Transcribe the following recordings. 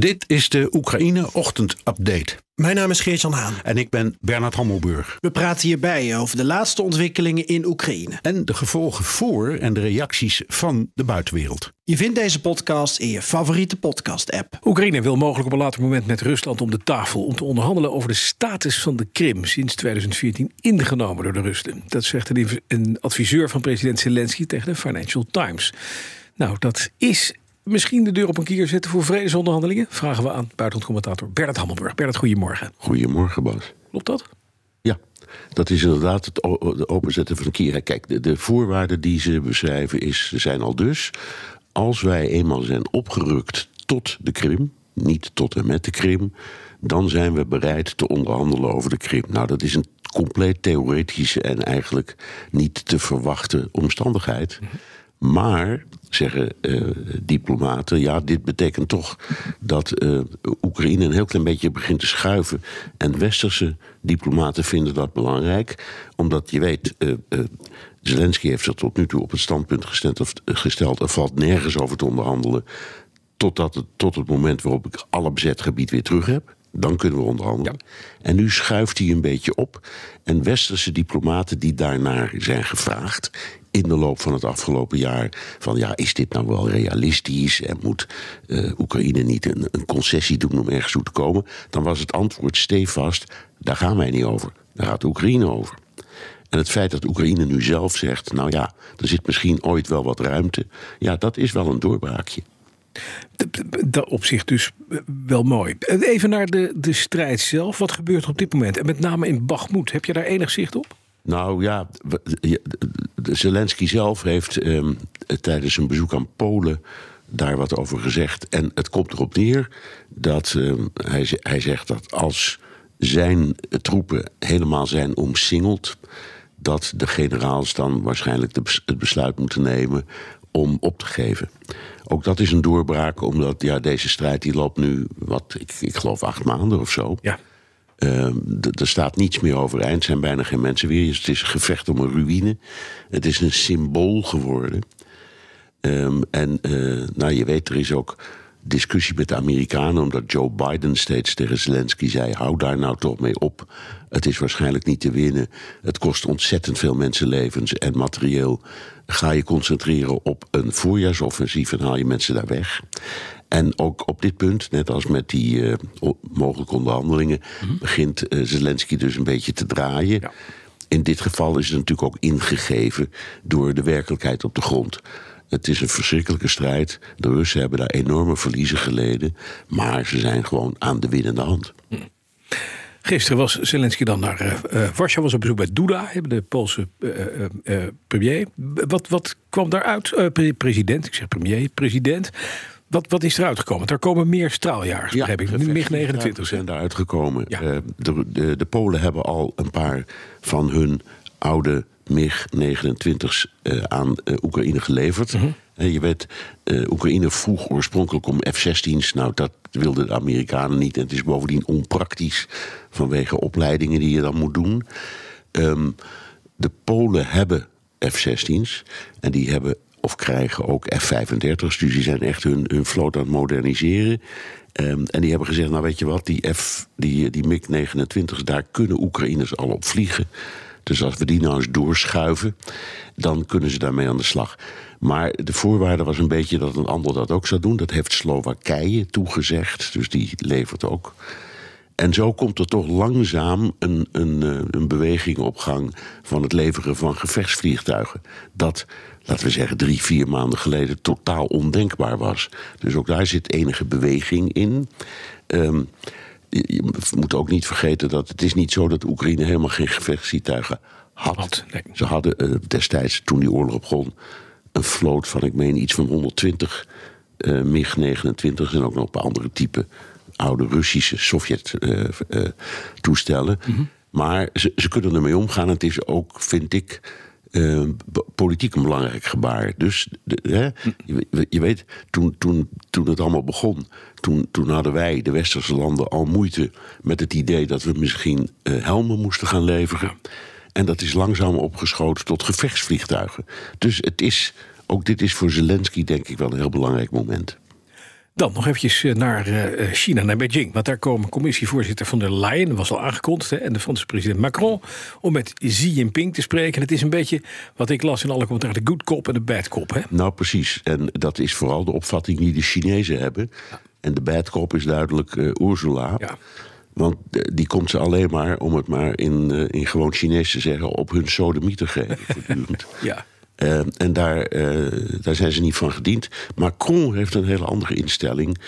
Dit is de Oekraïne Ochtend Update. Mijn naam is Geert-Jan Haan. En ik ben Bernard Hammelburg. We praten hierbij over de laatste ontwikkelingen in Oekraïne. En de gevolgen voor en de reacties van de buitenwereld. Je vindt deze podcast in je favoriete podcast-app. Oekraïne wil mogelijk op een later moment met Rusland om de tafel om te onderhandelen over de status van de Krim, sinds 2014 ingenomen door de Russen. Dat zegt een, een adviseur van president Zelensky tegen de Financial Times. Nou, dat is misschien de deur op een kier zetten voor vredesonderhandelingen? Vragen we aan buitenlandcommentator Bernard Hammelburg. Bernard, goedemorgen. Goedemorgen, Bas. Klopt dat? Ja, dat is inderdaad het openzetten van een kier. Kijk, de, de voorwaarden die ze beschrijven is, zijn al dus... als wij eenmaal zijn opgerukt tot de Krim... niet tot en met de Krim... dan zijn we bereid te onderhandelen over de Krim. Nou, dat is een compleet theoretische en eigenlijk niet te verwachten omstandigheid... Maar, zeggen eh, diplomaten, ja, dit betekent toch dat eh, Oekraïne een heel klein beetje begint te schuiven. En westerse diplomaten vinden dat belangrijk, omdat je weet, eh, Zelensky heeft zich tot nu toe op het standpunt gesteld, of, gesteld er valt nergens over te onderhandelen. Totdat het, tot het moment waarop ik alle bezet gebied weer terug heb. Dan kunnen we onderhandelen. En nu schuift hij een beetje op. En westerse diplomaten die daarnaar zijn gevraagd. In de loop van het afgelopen jaar. van ja, is dit nou wel realistisch? En moet eh, Oekraïne niet een, concessie doen om ergens toe te komen? Dan was het antwoord stevast: daar gaan wij niet over. Daar gaat Oekraïne over. En het feit dat Oekraïne nu zelf zegt: nou ja, er zit misschien ooit wel wat ruimte. ja, dat is wel een doorbraakje. Dat op zich dus wel mooi. Even naar de, de strijd zelf. Wat gebeurt er op dit moment? En met name in Bagmoed. Heb je daar enig zicht op? Nou ja, Zelensky zelf heeft ehm, tijdens een bezoek aan Polen daar wat over gezegd. En het komt erop neer dat ehm, hij, hij zegt dat als zijn troepen helemaal zijn omsingeld, dat de generaals dan waarschijnlijk het besluit moeten nemen om op te geven. Ook dat is een doorbraak, omdat ja, deze strijd die loopt nu, wat, ik, ik geloof acht maanden of zo. Ja. Ehm, er staat niets meer overeind, er zijn bijna geen mensen weer. Het is een gevecht om een ruïne. Het is een symbool geworden. Ehm, en eh, nou, je weet, er is ook discussie met de Amerikanen, omdat Joe Biden steeds tegen Zelensky zei: hou daar nou toch mee op. Het is waarschijnlijk niet te winnen. Het kost ontzettend veel mensenlevens en materieel. Ga je concentreren op een voorjaarsoffensief en haal je mensen daar weg. En ook op dit punt, net als met die eh, mogelijke onderhandelingen, begint eh, Zelensky dus een beetje te draaien. In dit geval is het natuurlijk ook ingegeven door de werkelijkheid op de grond. Het is een verschrikkelijke strijd. De Russen hebben daar enorme verliezen geleden. Maar ze zijn gewoon aan de winnende hand. Gisteren was Zelensky dan naar eh, Warschau, was op bezoek bij Duda, de Poolse premier. Wat, wat kwam daaruit? Pre- president, ik zeg premier, president. Wat, wat is eruit gekomen? Er komen meer straaljagers, begrijp ik. Nu MiG 29. zijn daaruit gekomen. Eh, de, de, de Polen hebben al een paar van hun oude MiG-29's eh, aan eh, Oekraïne geleverd. Eh, je weet, Oekraïne vroeg oorspronkelijk om F-16's. Nou, dat wilden de Amerikanen niet. En het is bovendien onpraktisch vanwege opleidingen die je dan moet doen. Ehm, de Polen hebben F-16's. En die hebben of krijgen ook F-35's. Dus die zijn echt hun, hun vloot aan het moderniseren. Ehm, en die hebben gezegd, nou weet je wat, die, F, die, die MiG-29's, daar kunnen Oekraïners al op vliegen. Dus als we die nou eens doorschuiven, dan kunnen ze daarmee aan de slag. Maar de voorwaarde was een beetje dat een ander dat ook zou doen. Dat heeft Slowakije toegezegd, dus die levert ook. En zo komt er toch langzaam een, een, eh, een beweging op gang van het leveren van gevechtsvliegtuigen. Dat, laten we zeggen, drie, vier maanden geleden totaal ondenkbaar was. Dus ook daar zit enige beweging in. Ehm, je, moet ook niet vergeten dat het is niet zo dat Oekraïne helemaal geen gevechtsvliegtuigen had. Ze hadden eh, destijds, toen die oorlog begon, een vloot van, ik meen, iets van 120 eh, MiG-29 en ook nog een paar andere typen oude Russische Sovjet-toestellen. Maar ze, ze kunnen ermee omgaan. Het is ook, vind ik, eh, politiek een belangrijk gebaar. Dus de, hè, je, je weet, toen, toen, toen het allemaal begon, toen, toen hadden wij, de westerse landen, al moeite met het idee dat we misschien eh, helmen moesten gaan leveren. En dat is langzaam opgeschoten tot gevechtsvliegtuigen. Dus het is, ook dit is voor Zelensky denk ik wel een heel belangrijk moment. Dan nog eventjes eh, naar eh, China, naar Beijing. Want daar komen commissievoorzitter van der Leyen, dat was al aangekondigd... Hè, en de Franse president Macron, om met Xi Jinping te spreken. En het is een beetje, wat ik las in alle commentaar... de good cop en de bad cop. Hè? Nou, precies. En dat is vooral de opvatting die de Chinezen hebben. En de bad cop is duidelijk eh, Ursula. Ja. Want eh, die komt ze alleen maar, om het maar in, eh, in gewoon Chinees te zeggen... op hun sodomie te geven. Ja. Eh, en daar, eh, daar zijn ze niet van gediend. Macron heeft een hele andere instelling.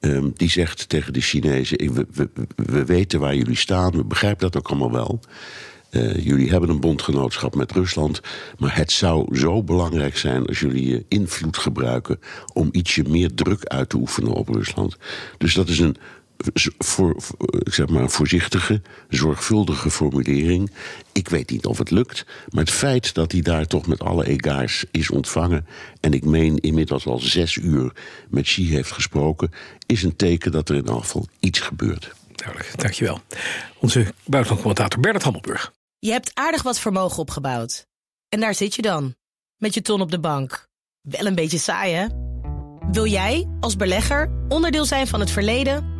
Ehm, die zegt tegen de Chinezen: "Ik- we, we, we weten waar jullie staan, we begrijpen dat ook allemaal wel. Eh, jullie hebben een bondgenootschap met Rusland. Maar het zou zo belangrijk zijn als jullie je invloed gebruiken. om ietsje meer druk uit te oefenen op Rusland. Dus dat is een. Voor, voor- ik zeg maar een voorzichtige, zorgvuldige formulering. Ik weet niet of het lukt, maar het feit dat hij daar toch met alle egaars is ontvangen. en ik meen inmiddels al zes uur met Xi heeft gesproken. is een teken dat er in elk geval iets gebeurt. Duidelijk, dankjewel. Onze buitenlandcommentator Bernard Hammelburg. Je hebt aardig wat vermogen opgebouwd. En daar zit je dan, met je ton op de bank. Wel een beetje saai, hè? Wil jij, als belegger, onderdeel zijn van het verleden